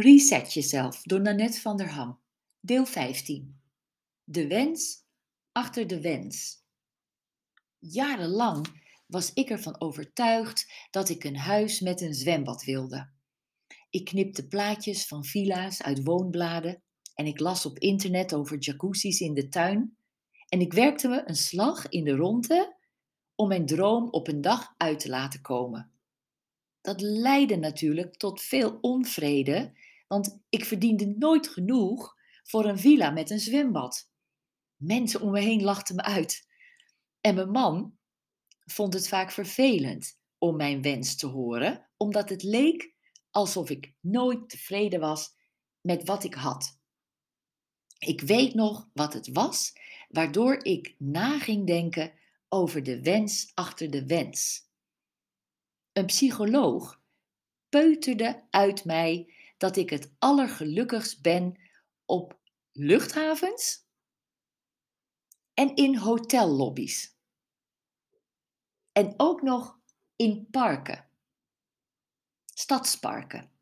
Reset jezelf door Nanette van der Ham. Deel 15. De wens achter de wens. Jarenlang was ik ervan overtuigd dat ik een huis met een zwembad wilde. Ik knipte plaatjes van villa's uit woonbladen en ik las op internet over jacuzzi's in de tuin en ik werkte me een slag in de ronde om mijn droom op een dag uit te laten komen. Dat leidde natuurlijk tot veel onvrede, want ik verdiende nooit genoeg voor een villa met een zwembad. Mensen om me heen lachten me uit. En mijn man vond het vaak vervelend om mijn wens te horen, omdat het leek alsof ik nooit tevreden was met wat ik had. Ik weet nog wat het was, waardoor ik na ging denken over de wens achter de wens. Een psycholoog peuterde uit mij dat ik het allergelukkigst ben op luchthavens en in hotellobby's. En ook nog in parken, stadsparken.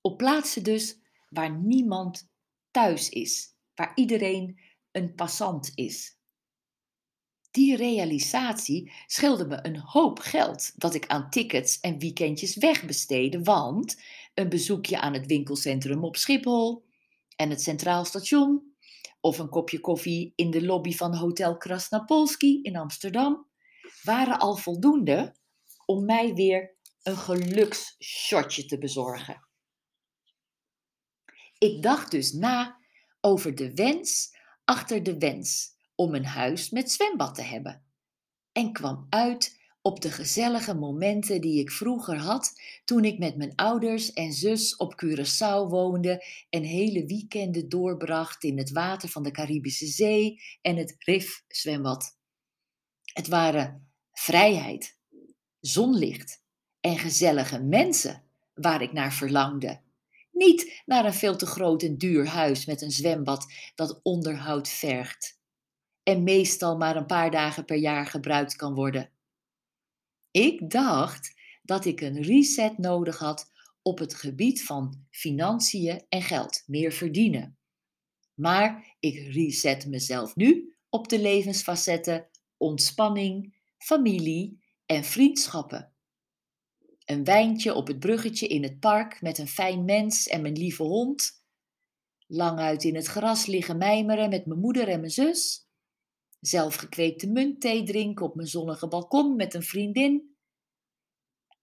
Op plaatsen dus waar niemand thuis is, waar iedereen een passant is. Die realisatie scheelde me een hoop geld dat ik aan tickets en weekendjes wegbesteedde, want een bezoekje aan het winkelcentrum op Schiphol en het Centraal Station of een kopje koffie in de lobby van Hotel Krasnapolski in Amsterdam waren al voldoende om mij weer een geluksshotje te bezorgen. Ik dacht dus na over de wens achter de wens om een huis met zwembad te hebben en kwam uit op de gezellige momenten die ik vroeger had toen ik met mijn ouders en zus op Curaçao woonde en hele weekenden doorbracht in het water van de Caribische Zee en het Rif zwembad. Het waren vrijheid, zonlicht en gezellige mensen waar ik naar verlangde. Niet naar een veel te groot en duur huis met een zwembad dat onderhoud vergt en meestal maar een paar dagen per jaar gebruikt kan worden. Ik dacht dat ik een reset nodig had op het gebied van financiën en geld, meer verdienen. Maar ik reset mezelf nu op de levensfacetten ontspanning, familie en vriendschappen. Een wijntje op het bruggetje in het park met een fijn mens en mijn lieve hond. Lang uit in het gras liggen mijmeren met mijn moeder en mijn zus zelfgekweekte muntthee drinken op mijn zonnige balkon met een vriendin.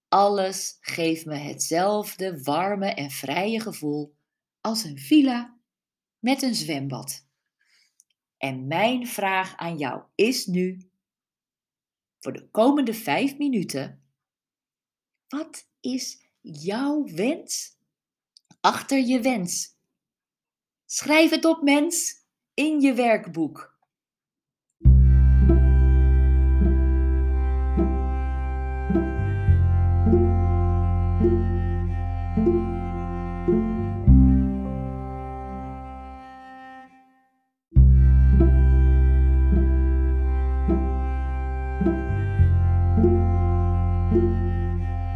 Alles geeft me hetzelfde warme en vrije gevoel als een villa met een zwembad. En mijn vraag aan jou is nu, voor de komende vijf minuten, wat is jouw wens achter je wens? Schrijf het op, mens, in je werkboek.